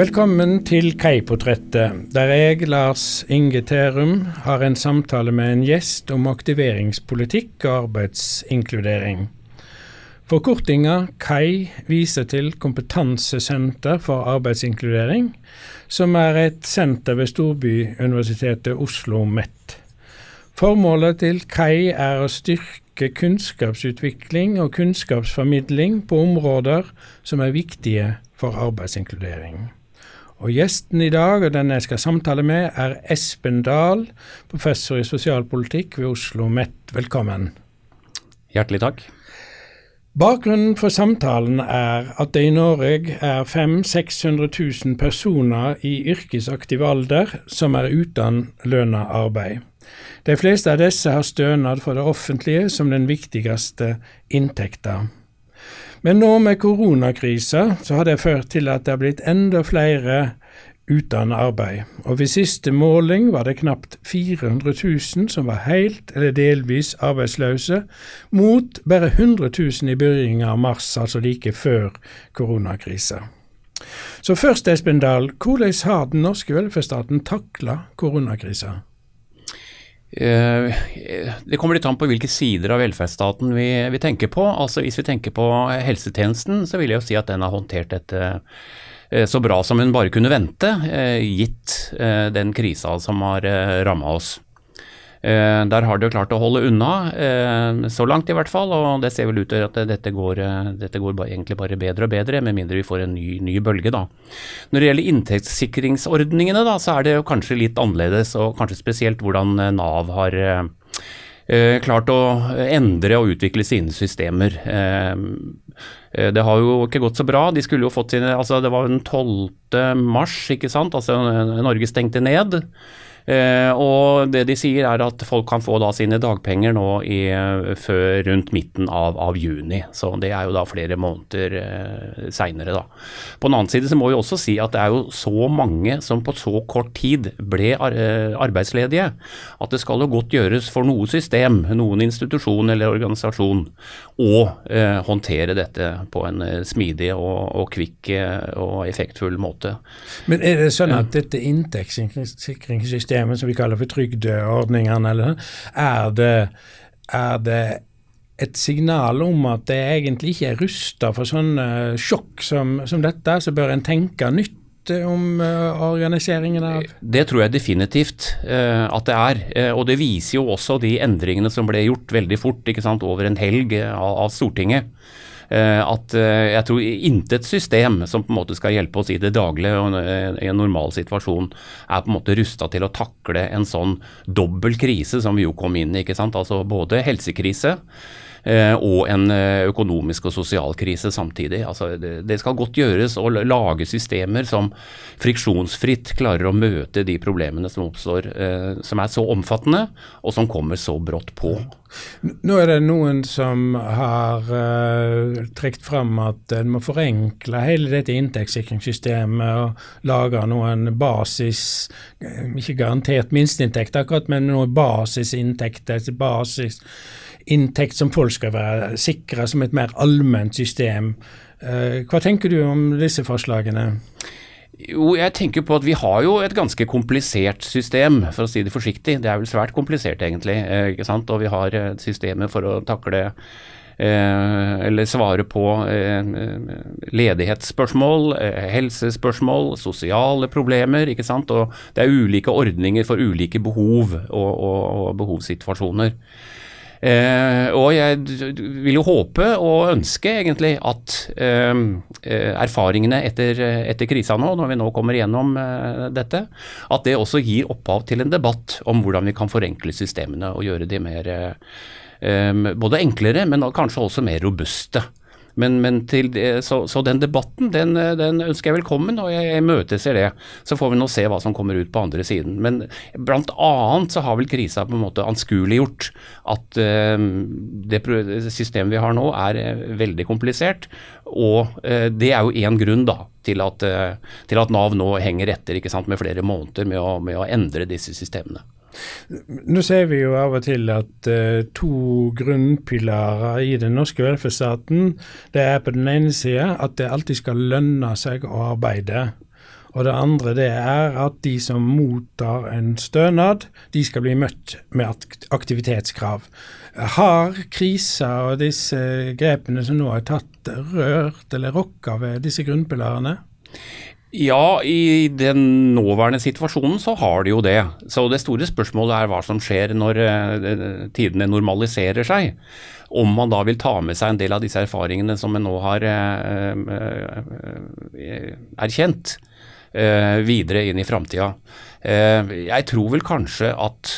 Velkommen til Kaiportrettet, der jeg, Lars Inge Terum, har en samtale med en gjest om aktiveringspolitikk og arbeidsinkludering. Forkortinga KAI viser til Kompetansesenter for arbeidsinkludering, som er et senter ved storbyuniversitetet Oslo MET. Formålet til KAI er å styrke kunnskapsutvikling og kunnskapsformidling på områder som er viktige for arbeidsinkludering. Og Gjesten i dag, og den jeg skal samtale med, er Espen Dahl, professor i sosialpolitikk ved Oslo OsloMet. Velkommen. Hjertelig takk. Bakgrunnen for samtalen er at det i Norge er 500 600 000 personer i yrkesaktiv alder som er uten lønna arbeid. De fleste av disse har stønad for det offentlige som den viktigste inntekta. Men nå med koronakrisa så har det ført til at det har blitt enda flere uten arbeid, og ved siste måling var det knapt 400 000 som var helt eller delvis arbeidsløse, mot bare 100 000 i begynnelsen av mars, altså like før koronakrisa. Så først, Espen Dahl, hvordan har den norske velferdsstaten takla koronakrisa? Eh, det kommer litt an på hvilke sider av velferdsstaten vi, vi, tenker på. Altså Hvis vi tenker på helsetjenesten, så vil jeg jo si at den har håndtert dette eh, så bra som hun bare kunne vente, eh, gitt den krisa som har ramma oss. Eh, der har de jo klart å holde unna, eh, så langt i hvert fall. Og det ser vel ut til at dette går, eh, dette går bare, egentlig bare bedre og bedre, med mindre vi får en ny, ny bølge, da. Når det gjelder inntektssikringsordningene, da, så er det jo kanskje litt annerledes, og kanskje spesielt hvordan Nav har klart å endre og utvikle sine systemer. Det har jo ikke gått så bra. De skulle jo fått sine altså Det var den 12. mars, ikke sant. Altså Norge stengte ned. Eh, og det de sier er at folk kan få da sine dagpenger nå i, før rundt midten av, av, juni. Så det er jo da flere måneder eh, seinere, da. På den annen side så må vi også si at det er jo så mange som på så kort tid ble eh, arbeidsledige, at det skal jo godt gjøres for noe system, noen institusjon eller organisasjon, å eh, håndtere dette på en eh, smidig og, og kvikk eh, og effektfull måte. Men er det sånn at dette inntektssikringssystemet systemet som vi kaller for trygdeordningene, eller er det, er det et signal om at det egentlig ikke er rusta for sånne sjokk som, som dette, så bør en tenke nytt om uh, organiseringen av Det tror jeg definitivt uh, at det er. Uh, og det viser jo også de endringene som ble gjort veldig fort over en helg av, av Stortinget. Eh, at eh, jeg tror intet system som på en måte skal hjelpe oss i det daglige og eh, i en normal situasjon, er på en måte rusta til å takle en sånn dobbel krise som vi jo kom inn i. ikke sant? Altså både helsekrise og en eh, økonomisk og sosial krise samtidig. Altså, det, skal godt gjøres å lage systemer som friksjonsfritt klarer å møte de problemene som oppstår, eh, som er så omfattende og som kommer så brått på. Nå er det noen som har uh, trukket fram at en må forenkle hele dette inntektssikringssystemet og lage noen basis, ikke garantert minsteinntekt akkurat, men noen basisinntekter, basis inntekt som folk skal være sikra som et mer allment system. Eh, hva tenker du om disse forslagene? Jo, jeg tenker på at vi har jo et ganske komplisert system, for å si det forsiktig. Det er vel svært komplisert, egentlig. Eh, ikke sant? Og vi har systemet for å takle eh, eller svare på ledighetsspørsmål, helsespørsmål, sosiale problemer. ikke sant? Og det er ulike ordninger for ulike behov og, og, og behovssituasjoner. Eh, og jeg vil jo håpe og ønske egentlig at eh, eh, erfaringene etter, etter, krisa nå, når vi nå kommer igjennom eh, dette, at det også gir opphav til en debatt om hvordan vi kan forenkle systemene og gjøre de mer eh, både enklere, men kanskje også mer robuste. Men, men til, så, så, den debatten den, den, ønsker jeg velkommen, og jeg, imøteser møteser det. Så får vi nå se hva som kommer ut på andre siden. Men blant annet så har vel krisa på en måte anskueliggjort at uh, det systemet vi har nå er uh, veldig komplisert. Og uh, det er jo én grunn da, til at, til at, Nav nå henger etter ikke sant, med flere måneder med å, med å endre disse systemene. Nå ser vi jo av og til at uh, to grunnpilarer i den norske velferdsstaten, det er på den ene sida at det alltid skal lønne seg å arbeide. Og det andre det er at de som mottar en stønad, de skal bli møtt med aktivitetskrav. Har krisa og disse grepene som nå er tatt, rørt eller rokka ved disse grunnpilarene? Ja, i den nåværende situasjonen så har de jo det. Så det store spørsmålet er hva som skjer når uh, tidene normaliserer seg. Om man da vil ta med seg en del av disse erfaringene som man nå har uh, uh, erkjent, videre inn i framtida. jeg tror vel kanskje at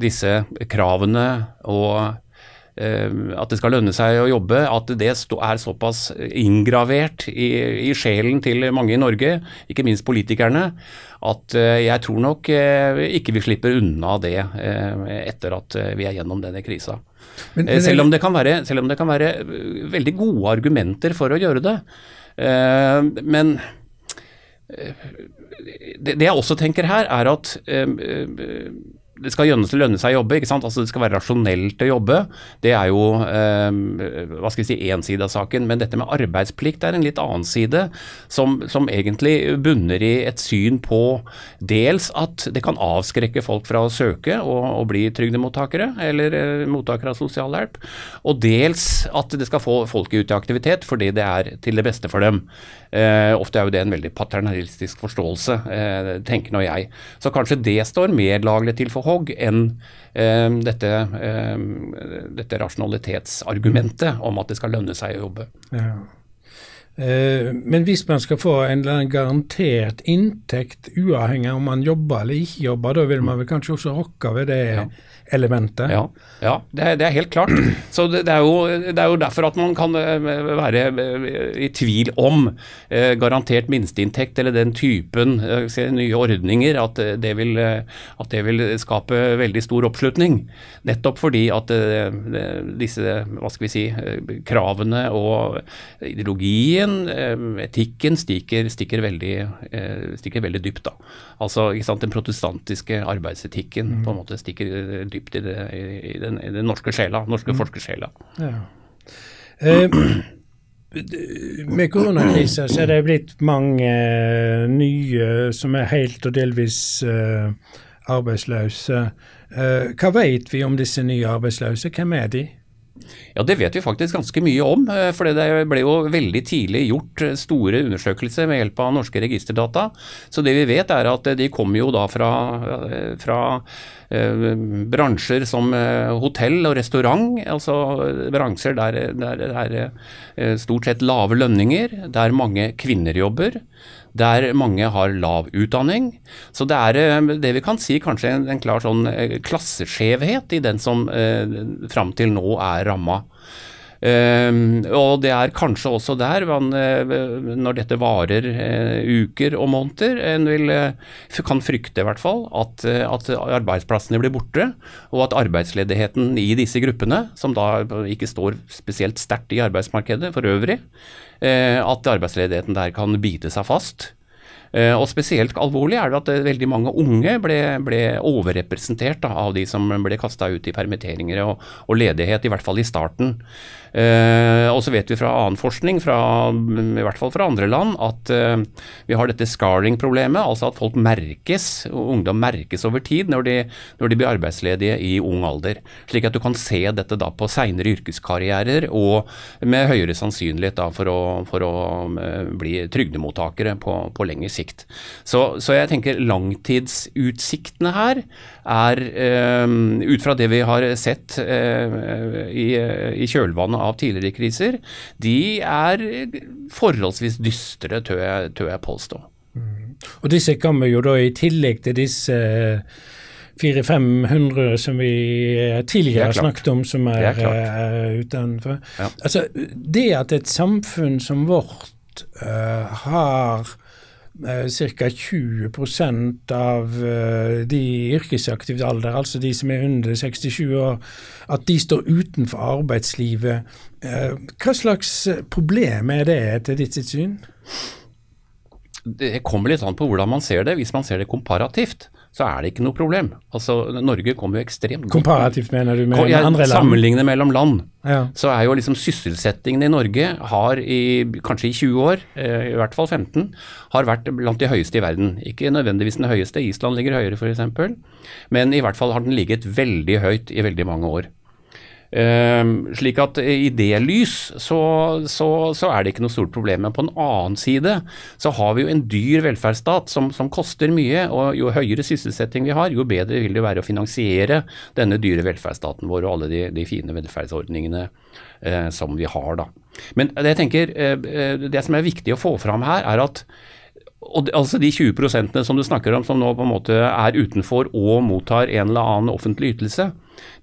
disse kravene og Eh, at det skal lønne seg å jobbe, at det er såpass inngravert i, i, sjelen til mange i Norge, ikke minst politikerne, at eh, jeg tror nok eh, ikke vi slipper unna det etter at vi er gjennom denne krisa. Men, men, selv, om det kan være, selv om det kan være veldig gode argumenter for å gjøre det. Men det, det jeg også tenker her, er at det skal lønne seg å jobbe. ikke sant? Altså Det skal være rasjonelt å jobbe. Det er jo eh, hva skal vi si, én side av saken. Men dette med arbeidsplikt er en litt annen side, som, som, egentlig bunner i et syn på dels at det kan avskrekke folk fra å søke og, og bli trygdemottakere, eller eh, mottakere av sosialhjelp. Og dels at det skal få folket ut i aktivitet fordi det er til det beste for dem. Eh, ofte er jo det en veldig paternalistisk forståelse, eh, tenker nå jeg. Så kanskje det står mer laglig til for hogg enn eh, dette, eh, dette, rasjonalitetsargumentet om at det skal lønne seg å jobbe. Ja. Eh, men hvis man skal få en eller annen garantert inntekt, uavhengig om man jobber eller ikke jobber, da vil man vel kanskje også rokke ved det ja elementet. Ja, ja det, er, det, er, helt klart. Så det, det, er jo, det, er jo, derfor at man kan eh, være eh, i tvil om eh, garantert minsteinntekt eller den typen se, nye ordninger, at det, vil, at det, vil, skape veldig stor oppslutning. Nettopp fordi at disse hva skal vi si, kravene og ideologien, eh, etikken, stikker, stikker, veldig, stikker veldig dypt. da. Altså, Den protestantiske arbeidsetikken mm. på en måte stikker dypt i, det, i, den, i den, norske sjela, norske mm. forskersjela. Ja. Eh, med koronakrisa så er det blitt mange nye som er helt og delvis arbeidsløse. Hva vet vi om disse nye arbeidsløse? Hvem er de? Ja, Det vet vi faktisk ganske mye om. Eh, for Det ble jo veldig tidlig gjort eh, store undersøkelser med hjelp av norske registerdata. Så det vi vet er at eh, de kommer jo da fra, fra bransjer som hotell og restaurant. Altså bransjer der det er stort sett lave lønninger, der mange kvinner jobber der mange har lav utdanning. Så det er eh, det vi kan si kanskje en, en klar sånn eh, klasseskjevhet i den som eh, fram til nå er ramma. Um, og det er kanskje også der, man, når dette varer uh, uker og måneder, en vil, uh, kan frykte i hvert fall at, uh, at, arbeidsplassene blir borte, og at arbeidsledigheten i disse gruppene, som da ikke står spesielt sterkt i arbeidsmarkedet for øvrig, Eh, at arbeidsledigheten der kan bite seg fast. Eh, og Spesielt alvorlig er det at eh, veldig mange unge ble, ble overrepresentert da, av de som ble kasta ut i permitteringer og, og, ledighet, i hvert fall i starten. Eh, og så vet vi fra annen forskning, fra, i hvert fall fra andre land, at eh, vi har dette scarring-problemet, Altså at folk merkes, og ungdom merkes over tid når de, når de, blir arbeidsledige i ung alder. Slik at du kan se dette da på seinere yrkeskarrierer og med høyere sannsynlighet da for å, for å eh, bli trygdemottakere på, på lengre sikt. Så, så jeg tenker langtidsutsiktene her er, ut fra det vi har sett i, i, kjølvannet av tidligere kriser, de er forholdsvis dystre, tør jeg, tør jeg påstå. Mm. Og disse kommer jo da i tillegg til disse 400-500 som vi tidligere har snakket om, som er, er, er utenfor. Ja. Altså, det at et samfunn som vårt uh, har ca. 20% av eh, de i yrkesaktiv alder, altså de som er under 67 år, at de står utenfor arbeidslivet. Eh, hva slags problem er det etter ditt syn? Det kommer litt an på hvordan man ser det. Hvis man ser det komparativt, så er det ikke noe problem. Altså, Norge kommer jo ekstremt Komparativt, mener du, med Ko- andre land? Sammenligne mellom land, Ja. så er jo liksom sysselsettingen i Norge har i kanskje i 20 år, eh, i hvert fall 15, har vært blant de høyeste i verden. Ikke nødvendigvis den høyeste, Island ligger høyere f.eks., men i hvert fall har den ligget veldig høyt i veldig mange år. Ehm, slik at i det lys så, så, så er det ikke noe stort problem. Men på den annen side så har vi jo en dyr velferdsstat som, som koster mye. Og jo høyere sysselsetting vi har, jo bedre vil det være å finansiere denne dyre velferdsstaten vår og alle de, de fine velferdsordningene eh, som vi har. da. Men jeg tenker, eh, eh, det som er viktig å få fram her, er at og de, altså De 20 prosentene som du snakker om som nå på en måte er utenfor og mottar en eller annen offentlig ytelse,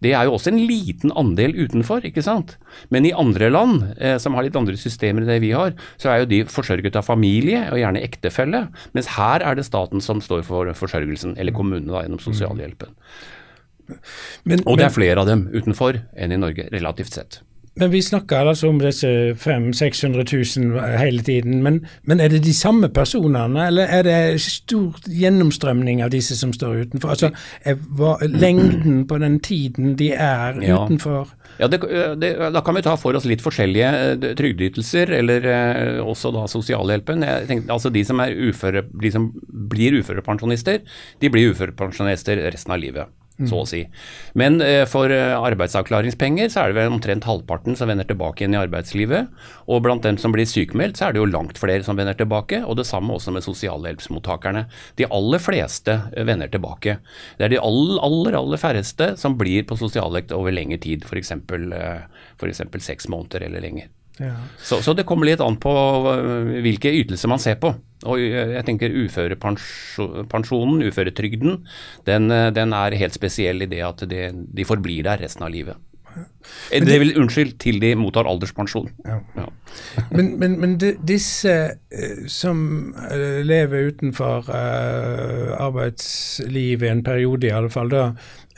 det er jo også en liten andel utenfor. ikke sant? Men i andre land eh, som har litt andre systemer enn det vi har, så er jo de forsørget av familie og gjerne ektefelle. Mens her er det staten som står for forsørgelsen, eller kommunene da, gjennom sosialhjelpen. Men, Og det er flere av dem utenfor enn i Norge, relativt sett. Men vi snakker altså om disse 500 600 000 hele tiden. Men, men er det de samme personene, eller er det stor gjennomstrømning av disse som står utenfor? Altså, er, hva, Lengden på den tiden de er Ja. utenfor? Ja, det, det, Da kan vi ta for oss litt forskjellige eh, trygdeytelser, eller eh, også da sosialhjelpen. Tenkte, altså De som, uføre, de som blir uførepensjonister, de blir uførepensjonister resten av livet. Så å si. Men eh, for eh, arbeidsavklaringspenger så er det vel omtrent halvparten som vender tilbake igjen i arbeidslivet. Og blant dem som blir sykemeldt, så er det jo langt flere som vender tilbake. Og det samme også med sosialhjelpsmottakerne. De aller fleste eh, vender tilbake. Det er de aller, aller, aller færreste som blir på sosialhjelp over lengre tid, f.eks. Seks måneder eller lenger. Ja. Så, så det kommer litt an på øh, hvilke ytelser man ser på. Og øh, jeg tenker uførepensjonen, uføretrygden, den, øh, den er helt spesiell i det at de, de forblir der resten av livet. Det, Det vil, unnskyld, til de mottar alderspensjon. Ja. Ja. Men, men, men de, disse som lever utenfor uh, arbeidslivet en periode, i alle fall, da,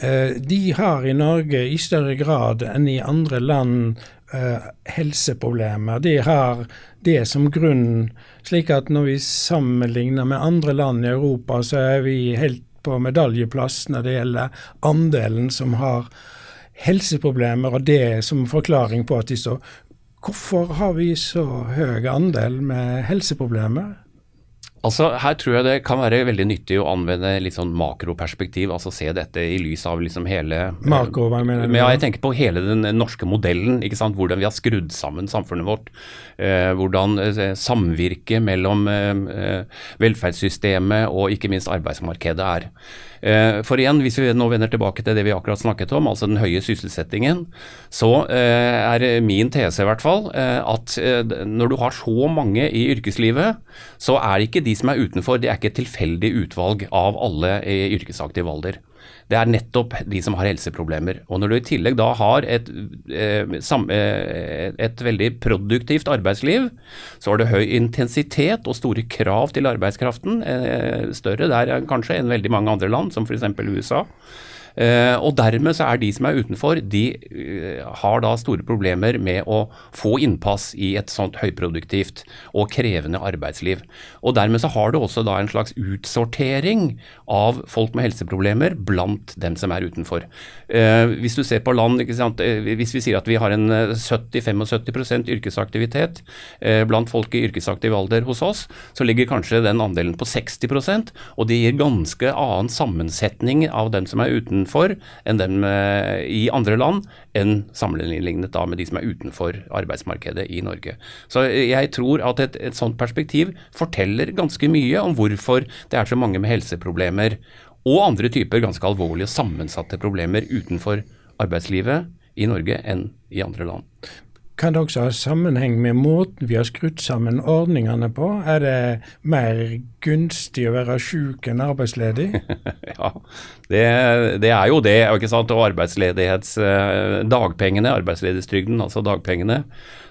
uh, de har i Norge i større grad enn i andre land eh, helseproblemer. De har det som grunn, slik at når vi sammenligner med andre land i Europa, så er vi helt på medaljeplass når det gjelder andelen som har helseproblemer, og det som forklaring på at de står Hvorfor har vi så høy andel med helseproblemer? Altså, Her tror jeg det kan være veldig nyttig å anvende litt sånn makroperspektiv, altså se dette i lys av liksom hele Makro, hva mener du? Ja, jeg tenker på hele den norske modellen, ikke sant? hvordan vi har skrudd sammen samfunnet vårt. Eh, hvordan eh, samvirket mellom eh, eh, velferdssystemet og ikke minst arbeidsmarkedet er. Eh, for igjen, hvis vi nå vender tilbake til det vi akkurat snakket om, altså den høye sysselsettingen, så eh, er min tese i hvert fall eh, at eh, når du har så mange i yrkeslivet, så er ikke de som er utenfor, det er ikke et tilfeldig utvalg av alle i yrkesaktiv alder. Det er nettopp de som har helseproblemer. Og når du i tillegg da har et, eh, eh, et veldig produktivt arbeidsliv, så har det høy intensitet og store krav til arbeidskraften. Eh, større der kanskje enn veldig mange andre land, som f.eks. USA. Eh, og dermed så er de som er utenfor, de eh, har da store problemer med å få innpass i et sånt høyproduktivt og krevende arbeidsliv. Og dermed så har du også da en slags utsortering av folk med helseproblemer blant dem som er utenfor. Eh, hvis du ser på land, hvis vi sier at vi har en eh, 70-75 yrkesaktivitet blant folk i yrkesaktiv alder hos oss, så ligger kanskje den andelen på 60% og det gir ganske annen sammensetning av dem som er utenfor enn dem i andre land, enn sammenlignet da med de som er utenfor arbeidsmarkedet i Norge. Så jeg tror at et, et sånt perspektiv forteller ganske mye om hvorfor det er så mange med helseproblemer og andre typer ganske alvorlige og sammensatte problemer utenfor arbeidslivet i Norge enn i andre land. Kan det også ha sammenheng med måten vi har skrudd sammen ordningene på? Er det mer gunstig å være syk enn arbeidsledig? ja, det, det, er jo det. ikke sant? Og arbeidsledighets eh, dagpengene, arbeidsledighetstrygden, altså dagpengene,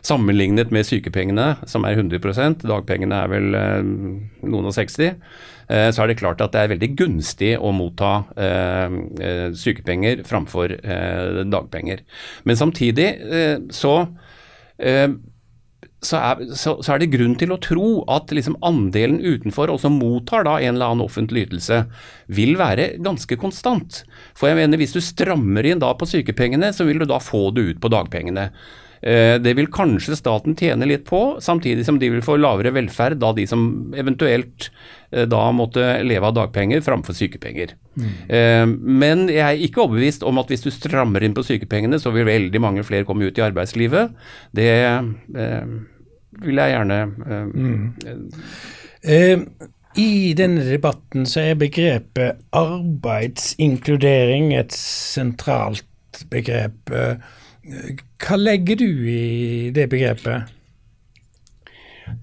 sammenlignet med sykepengene, som er 100 dagpengene er vel eh, noen og 60 eh, så er det klart at det er veldig gunstig å motta eh, eh, sykepenger framfor eh, dagpenger. Men samtidig så så er, så, så er, det grunn til å tro at liksom andelen utenfor, og som mottar da en eller annen offentlig ytelse, vil være ganske konstant. For jeg mener, hvis du strammer inn da på sykepengene, så vil du da få det ut på dagpengene. Eh, det vil kanskje staten tjene litt på, samtidig som de vil få lavere velferd, da de som eventuelt eh, da måtte leve av dagpenger framfor sykepenger. Mm. Men jeg er ikke overbevist om at hvis du strammer inn på sykepengene, så vil veldig mange flere komme ut i arbeidslivet. Det vil jeg gjerne mm. eh, I denne debatten så er begrepet arbeidsinkludering et sentralt begrep. Hva legger du i det begrepet?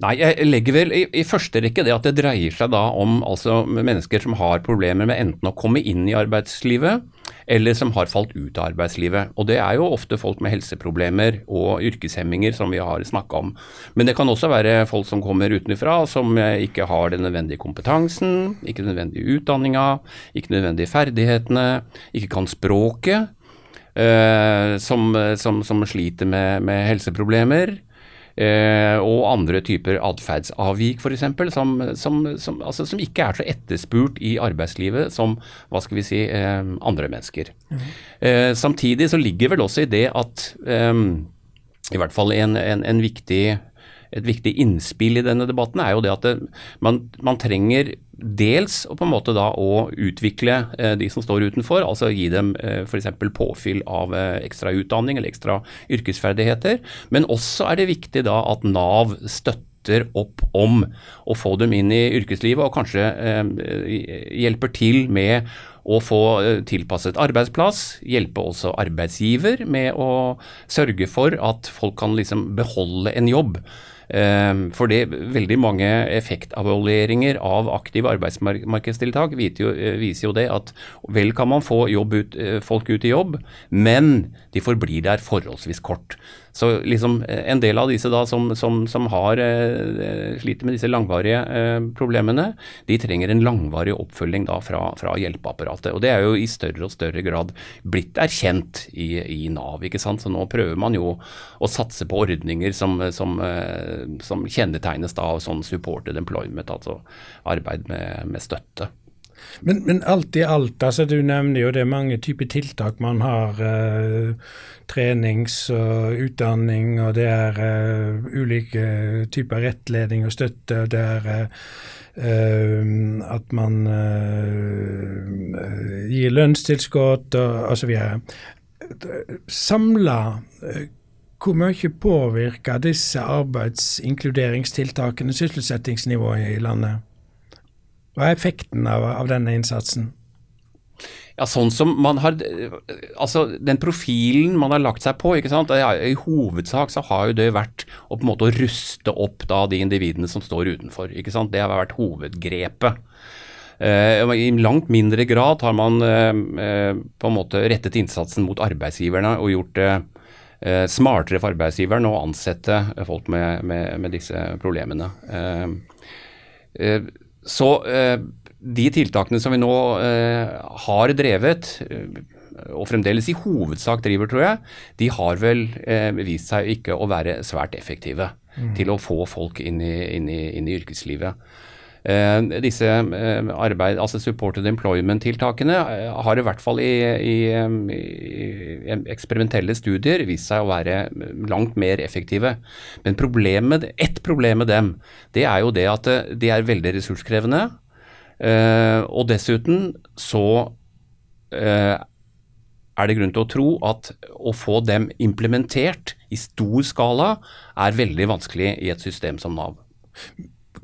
Nei, jeg legger vel i, i, første rekke det at det dreier seg da om altså, mennesker som har problemer med enten å komme inn i arbeidslivet, eller som har falt ut av arbeidslivet. Og det er jo ofte folk med helseproblemer og yrkeshemminger som vi har snakka om. Men det kan også være folk som kommer utenfra, som ikke har den nødvendige kompetansen, ikke den nødvendige utdanninga, ikke nødvendige ferdighetene, ikke kan språket. Eh, som, som, som, sliter med, med helseproblemer. Eh, og andre typer atferdsavvik f.eks. Som, som, som, altså, som ikke er så etterspurt i arbeidslivet som hva skal vi si, eh, andre mennesker. Mm. Eh, samtidig så ligger vel også i det at eh, i hvert fall en, en, en viktig et viktig innspill i denne debatten er jo det at det, man, man, trenger dels å på en måte da å utvikle eh, de som står utenfor, altså gi dem eh, f.eks. påfyll av eh, ekstra utdanning eller ekstra yrkesferdigheter. Men også er det viktig da at Nav støtter opp om å få dem inn i yrkeslivet, og kanskje eh, hjelper til med å få eh, tilpasset arbeidsplass, hjelpe også arbeidsgiver med å sørge for at folk kan liksom beholde en jobb. Ehm, for det veldig mange effektevalueringer av aktive arbeidsmarkedstiltak eh, viser jo det at vel kan man få ut, eh, folk ut i jobb, men de forblir der forholdsvis kort. Så liksom eh, en del av disse da som, som, som har eh, sliter med disse langvarige eh, problemene, de trenger en langvarig oppfølging da fra, fra, hjelpeapparatet. Og det er jo i større og større grad blitt erkjent i, i, Nav. ikke sant? Så nå prøver man jo å satse på ordninger som, som, eh, kjennetegnes da av sånn supported employment, altså arbeid med, med støtte. Men, men, alt i alt, altså du nevner jo det er mange typer tiltak man har. Eh, trenings og utdanning, og det er eh, ulike typer rettledning og støtte. og det er eh, at man eh, gir lønnstilskudd og osv. Samla, eh, hvor mye påvirker disse arbeidsinkluderingstiltakene sysselsettingsnivået i landet? Hva er effekten av, av denne innsatsen? Ja, sånn som man har Altså, den profilen man har lagt seg på, ikke sant. I hovedsak så har jo det vært å på en måte ruste opp da de individene som står utenfor. ikke sant. Det har vært hovedgrepet. Uh, I langt mindre grad har man uh, uh, på en måte rettet innsatsen mot arbeidsgiverne og gjort det smartere for arbeidsgiveren å ansette folk med, med, med disse problemene. Så eh, de tiltakene som vi nå eh, har drevet, eh, og fremdeles i hovedsak driver, tror jeg, de har vel vist seg ikke å være svært effektive mm. til å få folk inn i, inn i, inn i yrkeslivet. Eh, disse eh, arbeid, altså supported employment-tiltakene eh, har i hvert fall i, i, i, eksperimentelle studier vist seg å være langt mer effektive. Men problemet, ett problem med dem, det er jo det at de er veldig ressurskrevende. Og dessuten så er det grunn til å tro at å få dem implementert i stor skala er veldig vanskelig i et system som Nav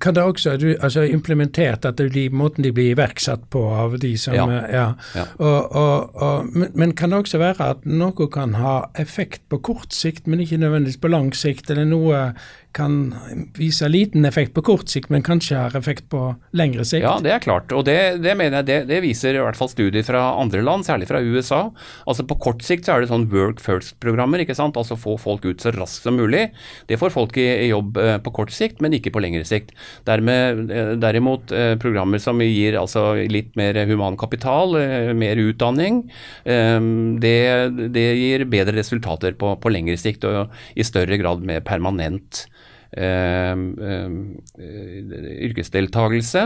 kan det også du, altså implementert at det blir måten de blir iverksatt på av de som Ja. ja. ja. Og, og, og, men, men, kan det også være at noe kan ha effekt på kort sikt, men ikke nødvendigvis på lang sikt, eller noe kan vise liten effekt på kort sikt, men kanskje har effekt på lengre sikt? Ja, det er klart. Og det, det mener jeg det, det, viser i hvert fall studier fra andre land, særlig fra USA. Altså På kort sikt så er det sånn work first-programmer. ikke sant? Altså få folk ut så raskt som mulig. Det får folk i, i jobb eh, på kort sikt, men ikke på lengre sikt. Dermed, eh, derimot eh, programmer som gir altså litt mer human kapital, mer utdanning, det, det gir bedre resultater på, på lengre sikt og i større grad mer permanent eh, yrkesdeltagelse.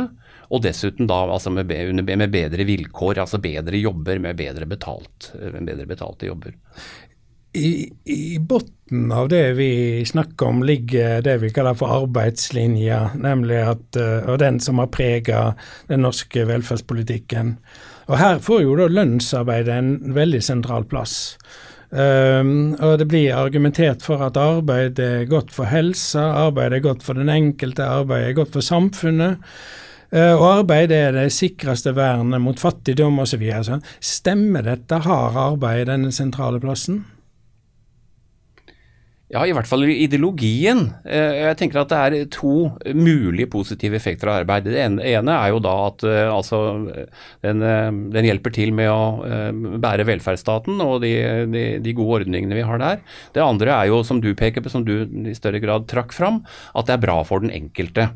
Og dessuten da altså med, med, bedre vilkår, altså bedre jobber med bedre, betalt, bedre betalte jobber. I, i bunnen av det vi snakker om, ligger det vi kaller for arbeidslinja, nemlig at, og den som har prega den norske velferdspolitikken. Og Her får jo da lønnsarbeidet en veldig sentral plass. Um, og Det blir argumentert for at arbeid er godt for helsa, arbeid er godt for den enkelte, arbeid er godt for samfunnet. Uh, og arbeid er det sikreste vernet mot fattigdom osv. Stemmer dette? Har arbeid denne sentrale plassen? Ja, i hvert fall ideologien. Eh, jeg tenker at det er to mulige positive effekter av arbeid. Det ene er jo da at eh, altså, den, eh, den, hjelper til med å bære velferdsstaten og de, de, de, gode ordningene vi har der. Det andre er jo, som du peker på, som du i større grad trakk fram, at det er bra for den enkelte.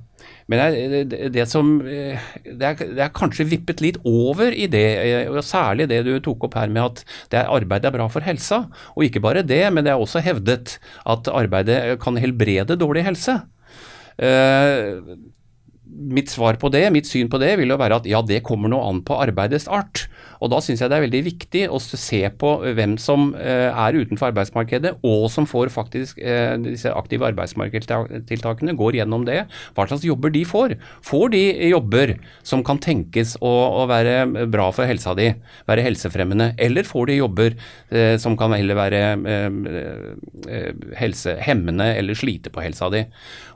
Men det, det, som, eh, det er, det er, kanskje vippet litt over i det, eh, og særlig det du tok opp her med at det er, arbeid er bra for helsa. Og ikke bare det, men det er også hevdet at arbeidet kan helbrede dårlig helse. Uh, mitt svar på det, mitt syn på det, vil jo være at ja, det kommer noe an på arbeidets art. Og Da syns jeg det er veldig viktig å se på hvem som eh, er utenfor arbeidsmarkedet, og som får faktisk eh, disse aktive arbeidsmarkedstiltakene, går gjennom det. Hva slags jobber de får. Får de jobber som kan tenkes å, å være bra for helsa di, være helsefremmende, eller får de jobber eh, som kan heller være helsehemmende eller slite på helsa di.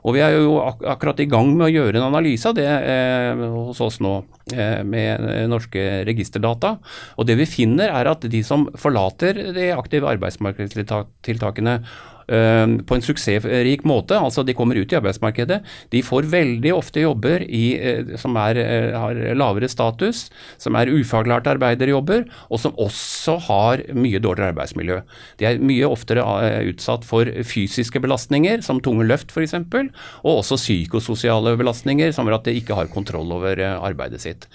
Og Vi er jo ak akkurat i gang med å gjøre en analyse av det hos oss nå med norske registerdata. Og det vi finner er at de som forlater de aktive arbeidsmarkedstiltakene øh, på en suksessrik måte, altså de kommer ut i arbeidsmarkedet, de får veldig ofte jobber i, øh, som er, øh, har lavere status, som er ufaglærte arbeiderjobber, og som også har mye dårligere arbeidsmiljø. De er mye oftere utsatt for fysiske belastninger, som tunge løft f.eks., og også psykososiale belastninger, som at de ikke har kontroll over arbeidet sitt.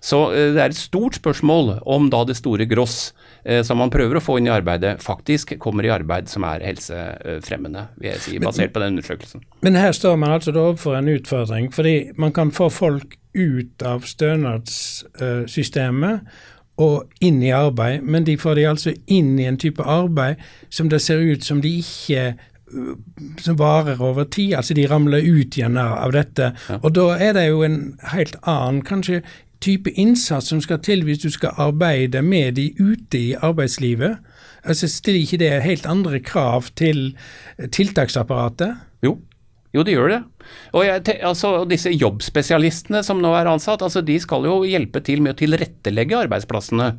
Så eh, det er et stort spørsmål om da det store gross eh, som man prøver å få inn i arbeidet, faktisk kommer i arbeid som er helsefremmende, vil jeg si, basert på den undersøkelsen. Men her står man altså da overfor en utfordring, fordi man kan få folk ut av stønadssystemet og inn i arbeid, men de får de altså inn i en type arbeid som det ser ut som de ikke som varer over tid. Altså de ramler ut igjen av dette. Ja. Og da er det jo en helt annen kanskje type innsats som skal til hvis du skal arbeide med de ute i arbeidslivet? Altså Stiller ikke det helt andre krav til tiltaksapparatet? Jo, jo, det gjør det. Og jeg, altså, Disse jobbspesialistene som nå er ansatt, altså, de skal jo hjelpe til med å tilrettelegge arbeidsplassene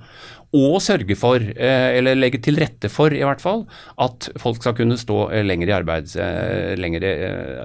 og sørge for, eh, eller legge til rette for i hvert fall, at folk skal kunne stå eh, lenger i arbeid. Eh, lenger,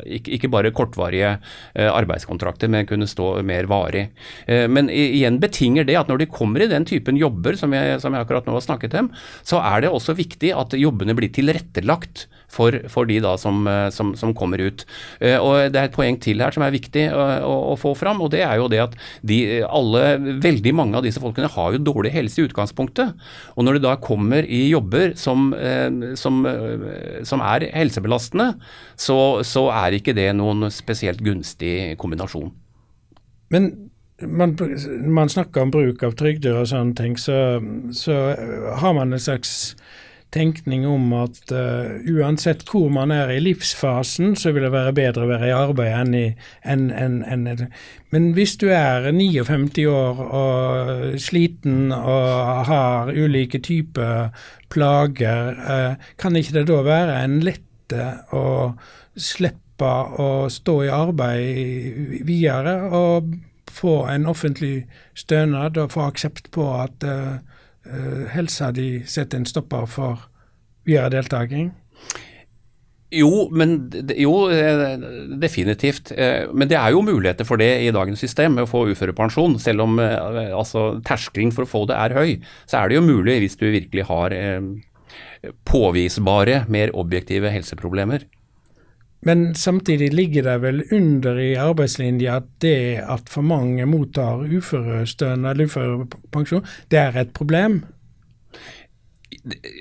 ikke bare kortvarige arbeidskontrakter, men kunne stå mer varig. Men igjen betinger det at når de kommer i den typen jobber som jeg, som jeg akkurat nå har snakket om, så er det også viktig at jobbene blir tilrettelagt for, for de da som, som, som, kommer ut. Og Det er et poeng til her som er viktig å, å, å få fram, og det er jo det at de, alle, veldig mange av disse folkene har jo dårlig helse i utgangspunktet. Og når det da kommer i jobber som, eh, som, eh, som er helsebelastende, så, så, er ikke det noen spesielt gunstig kombinasjon. Men man, man snakker om bruk av trygder og sånne ting, så, så har man en slags tenkning om at uh, uansett hvor man er i livsfasen, så vil det være bedre å være i arbeid enn i enn, enn, enn, Men hvis du er 59 år og sliten og har ulike typer plager, uh, kan ikke det da være en lette å slippe å stå i arbeid videre og få en offentlig stønad og få aksept på at uh, uh, helsa di setter en stopper for videre deltaking? Jo, men, jo, eh, definitivt. Eh, men det er jo muligheter for det i dagens system med å få uførepensjon. Selv om altså, terskelen for å få det er høy, så er det jo mulig hvis du virkelig har påvisbare, mer objektive helseproblemer. Men samtidig ligger det vel under i arbeidslinja at det at for mange mottar uførestønad eller uførepensjon, det er et problem?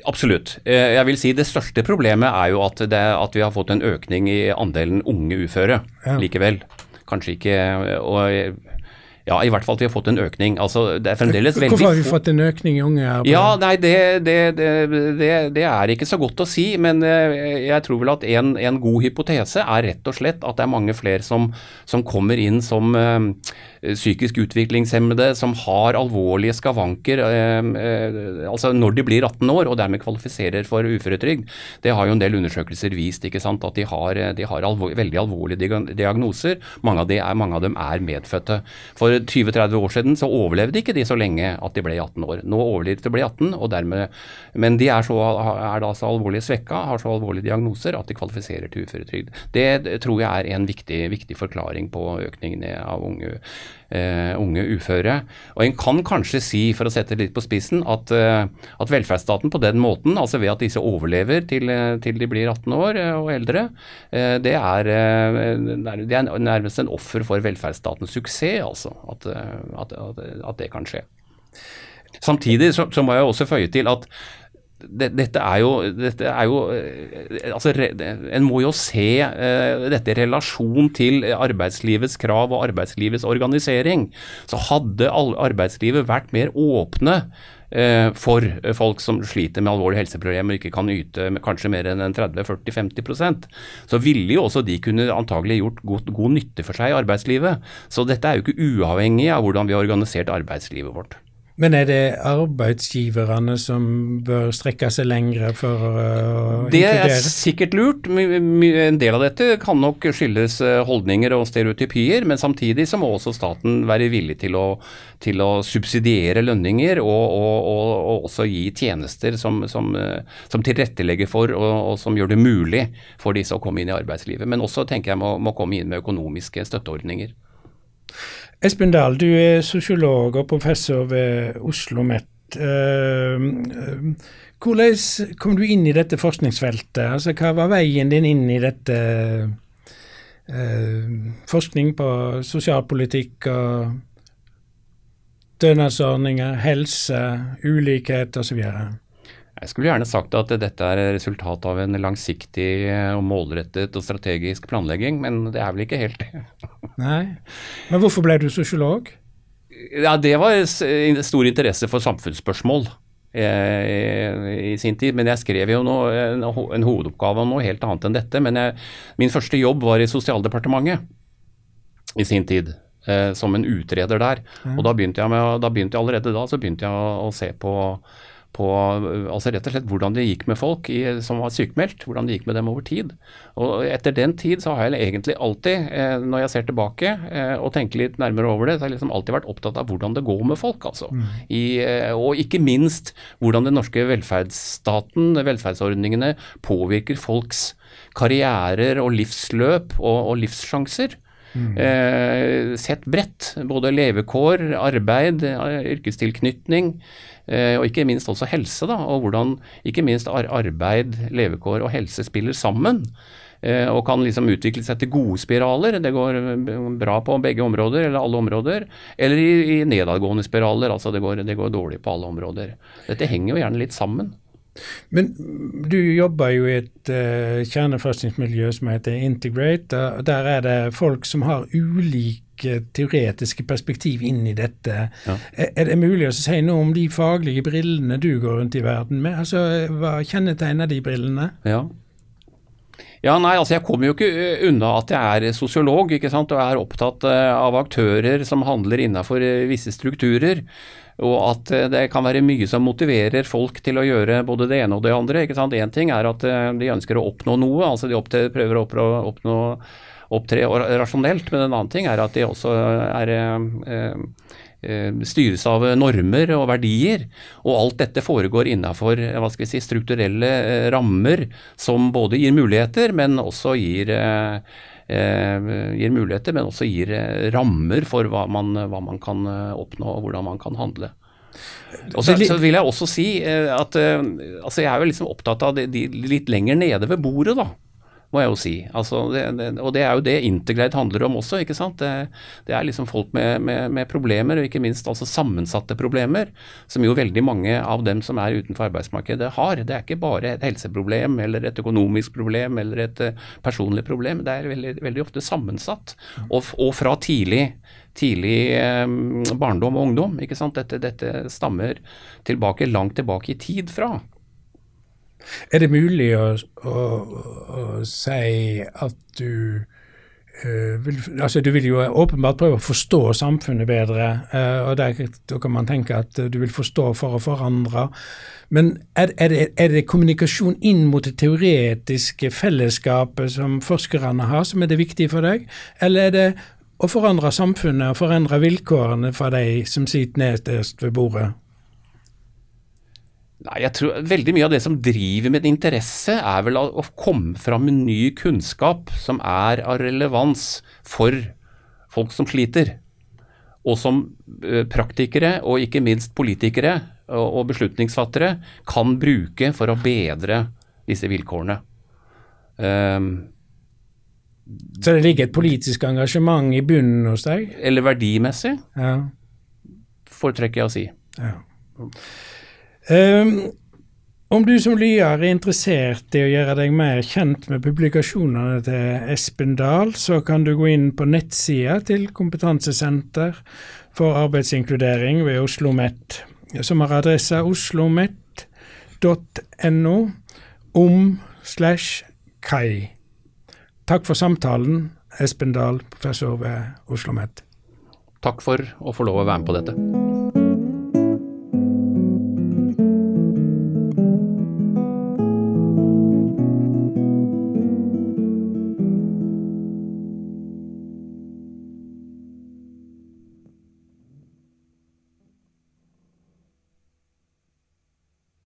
Absolutt. Eh, jeg vil si Det største problemet er jo at, det, at vi har fått en økning i andelen unge uføre ja. likevel. Kanskje ikke og ja, i hvert fall at vi har fått en økning. Altså, det er fremdeles veldig Hvorfor har vi fått en økning i unge arbeid? Ja, nei, det, det, det, det, er ikke så godt å si. Men eh, jeg tror vel at en, en, god hypotese er rett og slett at det er mange flere som, som kommer inn som øh, psykisk utviklingshemmede, som har alvorlige skavanker øh, øh, altså når de blir 18 år og dermed kvalifiserer for uføretrygd. Det har jo en del undersøkelser vist, ikke sant, at de har, de har alvor, veldig alvorlige diagnoser. Mange av, er, mange av dem er medfødte. For 20-30 år siden så overlevde ikke de så lenge at de ble 18 år. Nå overlever de til å bli 18, og dermed, men de er, så, er da så alvorlig svekka, har så alvorlige diagnoser at de kvalifiserer til uføretrygd. Det tror jeg er en viktig, viktig forklaring på økningen av unge uh, unge uføre. Og En kan kanskje si, for å sette det litt på spissen, at, uh, at velferdsstaten på den måten, altså ved at disse overlever til, uh, til de blir 18 år og eldre, det er, det, er, nærmest en offer for velferdsstatens suksess, altså. At, at, at det kan skje. Samtidig så, så må jeg også føye til at dette er jo, dette er jo eh, altså, En må jo se uh, dette i relasjon til arbeidslivets krav og arbeidslivets organisering. Så hadde arbeidslivet vært mer åpne uh, for folk som sliter med alvorlige helseproblemer og ikke kan yte kanskje mer enn 30-40-50% så ville jo også de kunne antagelig gjort god, god nytte for seg i arbeidslivet. Så dette er jo ikke uavhengig av hvordan vi har organisert arbeidslivet vårt. Men er det arbeidsgiverne som bør strekke seg lengre for å det inkludere? Det er sikkert lurt. En del av dette kan nok skyldes eh, holdninger og stereotypier, men samtidig så må også staten være villig til å, til å subsidiere lønninger og, og, og, og, også gi tjenester som, som, eh, som tilrettelegger for og, som gjør det mulig for disse å komme inn i arbeidslivet. Men også tenker jeg må, må komme inn med økonomiske støtteordninger. Espen Dahl, du er sosiolog og professor ved Oslo OsloMet. Uh, hvordan kom du inn i dette forskningsfeltet? Altså, hva var veien din inn i dette uh, forskning på sosialpolitikk og stønadsordninger, helse, ulikhet osv.? Jeg skulle gjerne sagt at dette er resultat av en langsiktig og målrettet og strategisk planlegging, men det er vel ikke helt det. Nei, Men hvorfor ble du sosiolog? Ja, Det var stor interesse for samfunnsspørsmål eh, i sin tid. Men jeg skrev jo noe, en, en, hovedoppgave om noe helt annet enn dette. Men jeg, min første jobb var i Sosialdepartementet i sin tid. Eh, som en utreder der. Og da begynte, med, da begynte jeg allerede da så begynte jeg å, å se på på altså rett og slett hvordan det gikk med folk i, som var sykemeldt, hvordan det gikk med dem over tid. Og Etter den tid så har jeg egentlig alltid, eh, når jeg ser tilbake eh, og tenker litt nærmere over det, så har jeg liksom alltid vært opptatt av hvordan det går med folk. altså. Mm. I, eh, og ikke minst hvordan den norske velferdsstaten, velferdsordningene, påvirker folks karrierer og livsløp og, og livssjanser. Mm. Eh, sett bredt. Både levekår, arbeid, yrkestilknytning. Eh, og ikke minst også helse, da, og hvordan ikke minst arbeid, levekår og helse spiller sammen. Eh, og kan liksom utvikle seg til gode spiraler. Det går bra på begge områder, eller alle områder. Eller i, i nedadgående spiraler, altså det går, det går dårlig på alle områder. Dette henger jo gjerne litt sammen. Men du jobber jo i et uh, kjerneforskningsmiljø som heter Integrate. og Der er det folk som har ulike teoretiske perspektiv inn i dette. Ja. Er, er, det mulig å si noe om de faglige brillene du går rundt i verden med? Altså, Hva kjennetegner de brillene? Ja. Ja, nei, altså Jeg kommer jo ikke eh, unna at jeg er sosiolog ikke sant, og er opptatt eh, av aktører som handler innenfor visse strukturer. Og at eh, det kan være mye som motiverer folk til å gjøre både det ene og det andre. ikke sant? Én ting er at eh, de ønsker å oppnå noe, altså de opptre, prøver å oppnå, opptre rasjonelt. Men en annen ting er at de også er eh, styres av normer og verdier. Og alt dette foregår vi si, strukturelle rammer som både gir muligheter, men også gir Eh, gir muligheter, men også gir eh, rammer for hva man, hva man kan eh, oppnå og hvordan man kan handle. Og så, så, vil jeg også si at altså jeg er jo liksom opptatt av de, de litt lenger nede ved bordet, da. Må jeg jo si. Altså, det, det, og det er jo det Integrate handler om også. ikke sant? Det, det er liksom folk med, med, med, problemer, og ikke minst altså sammensatte problemer, som jo veldig mange av dem som er utenfor arbeidsmarkedet har. Det er ikke bare et helseproblem eller et økonomisk problem eller et uh, personlig problem. Det er veldig, veldig ofte sammensatt. Og, og fra tidlig tidlig eh, barndom og ungdom. ikke sant? Dette, dette stammer tilbake, langt tilbake i tid fra. Er det mulig å, å, å si at du uh, vil, altså Du vil jo åpenbart prøve å forstå samfunnet bedre, uh, og der, da kan man tenke at du vil forstå for å forandre. Men er, er, det, er, det, kommunikasjon inn mot det teoretiske fellesskapet som forskerne har, som er det viktige for deg, eller er det å forandre samfunnet og forandre vilkårene for de som sitter nederst ved bordet? Nei, jeg tror Veldig mye av det som driver med interesse, er vel å komme fram med ny kunnskap som er av relevans for folk som sliter. Og som praktikere, og ikke minst politikere og beslutningsfattere, kan bruke for å bedre disse vilkårene. Um, så det ligger et politisk engasjement i bunnen hos deg? Eller verdimessig, ja. foretrekker jeg å si. Ja. Um, om du som lyer er interessert i å gjøre deg mer kjent med publikasjonene til Espen Dahl, så kan du gå inn på nettsida til Kompetansesenter for arbeidsinkludering ved Oslo OsloMet, som har adressa oslomet.no om slash kai. Takk for samtalen, Espen Dahl, professor ved Oslo OsloMet. Takk for å få lov å være med på dette.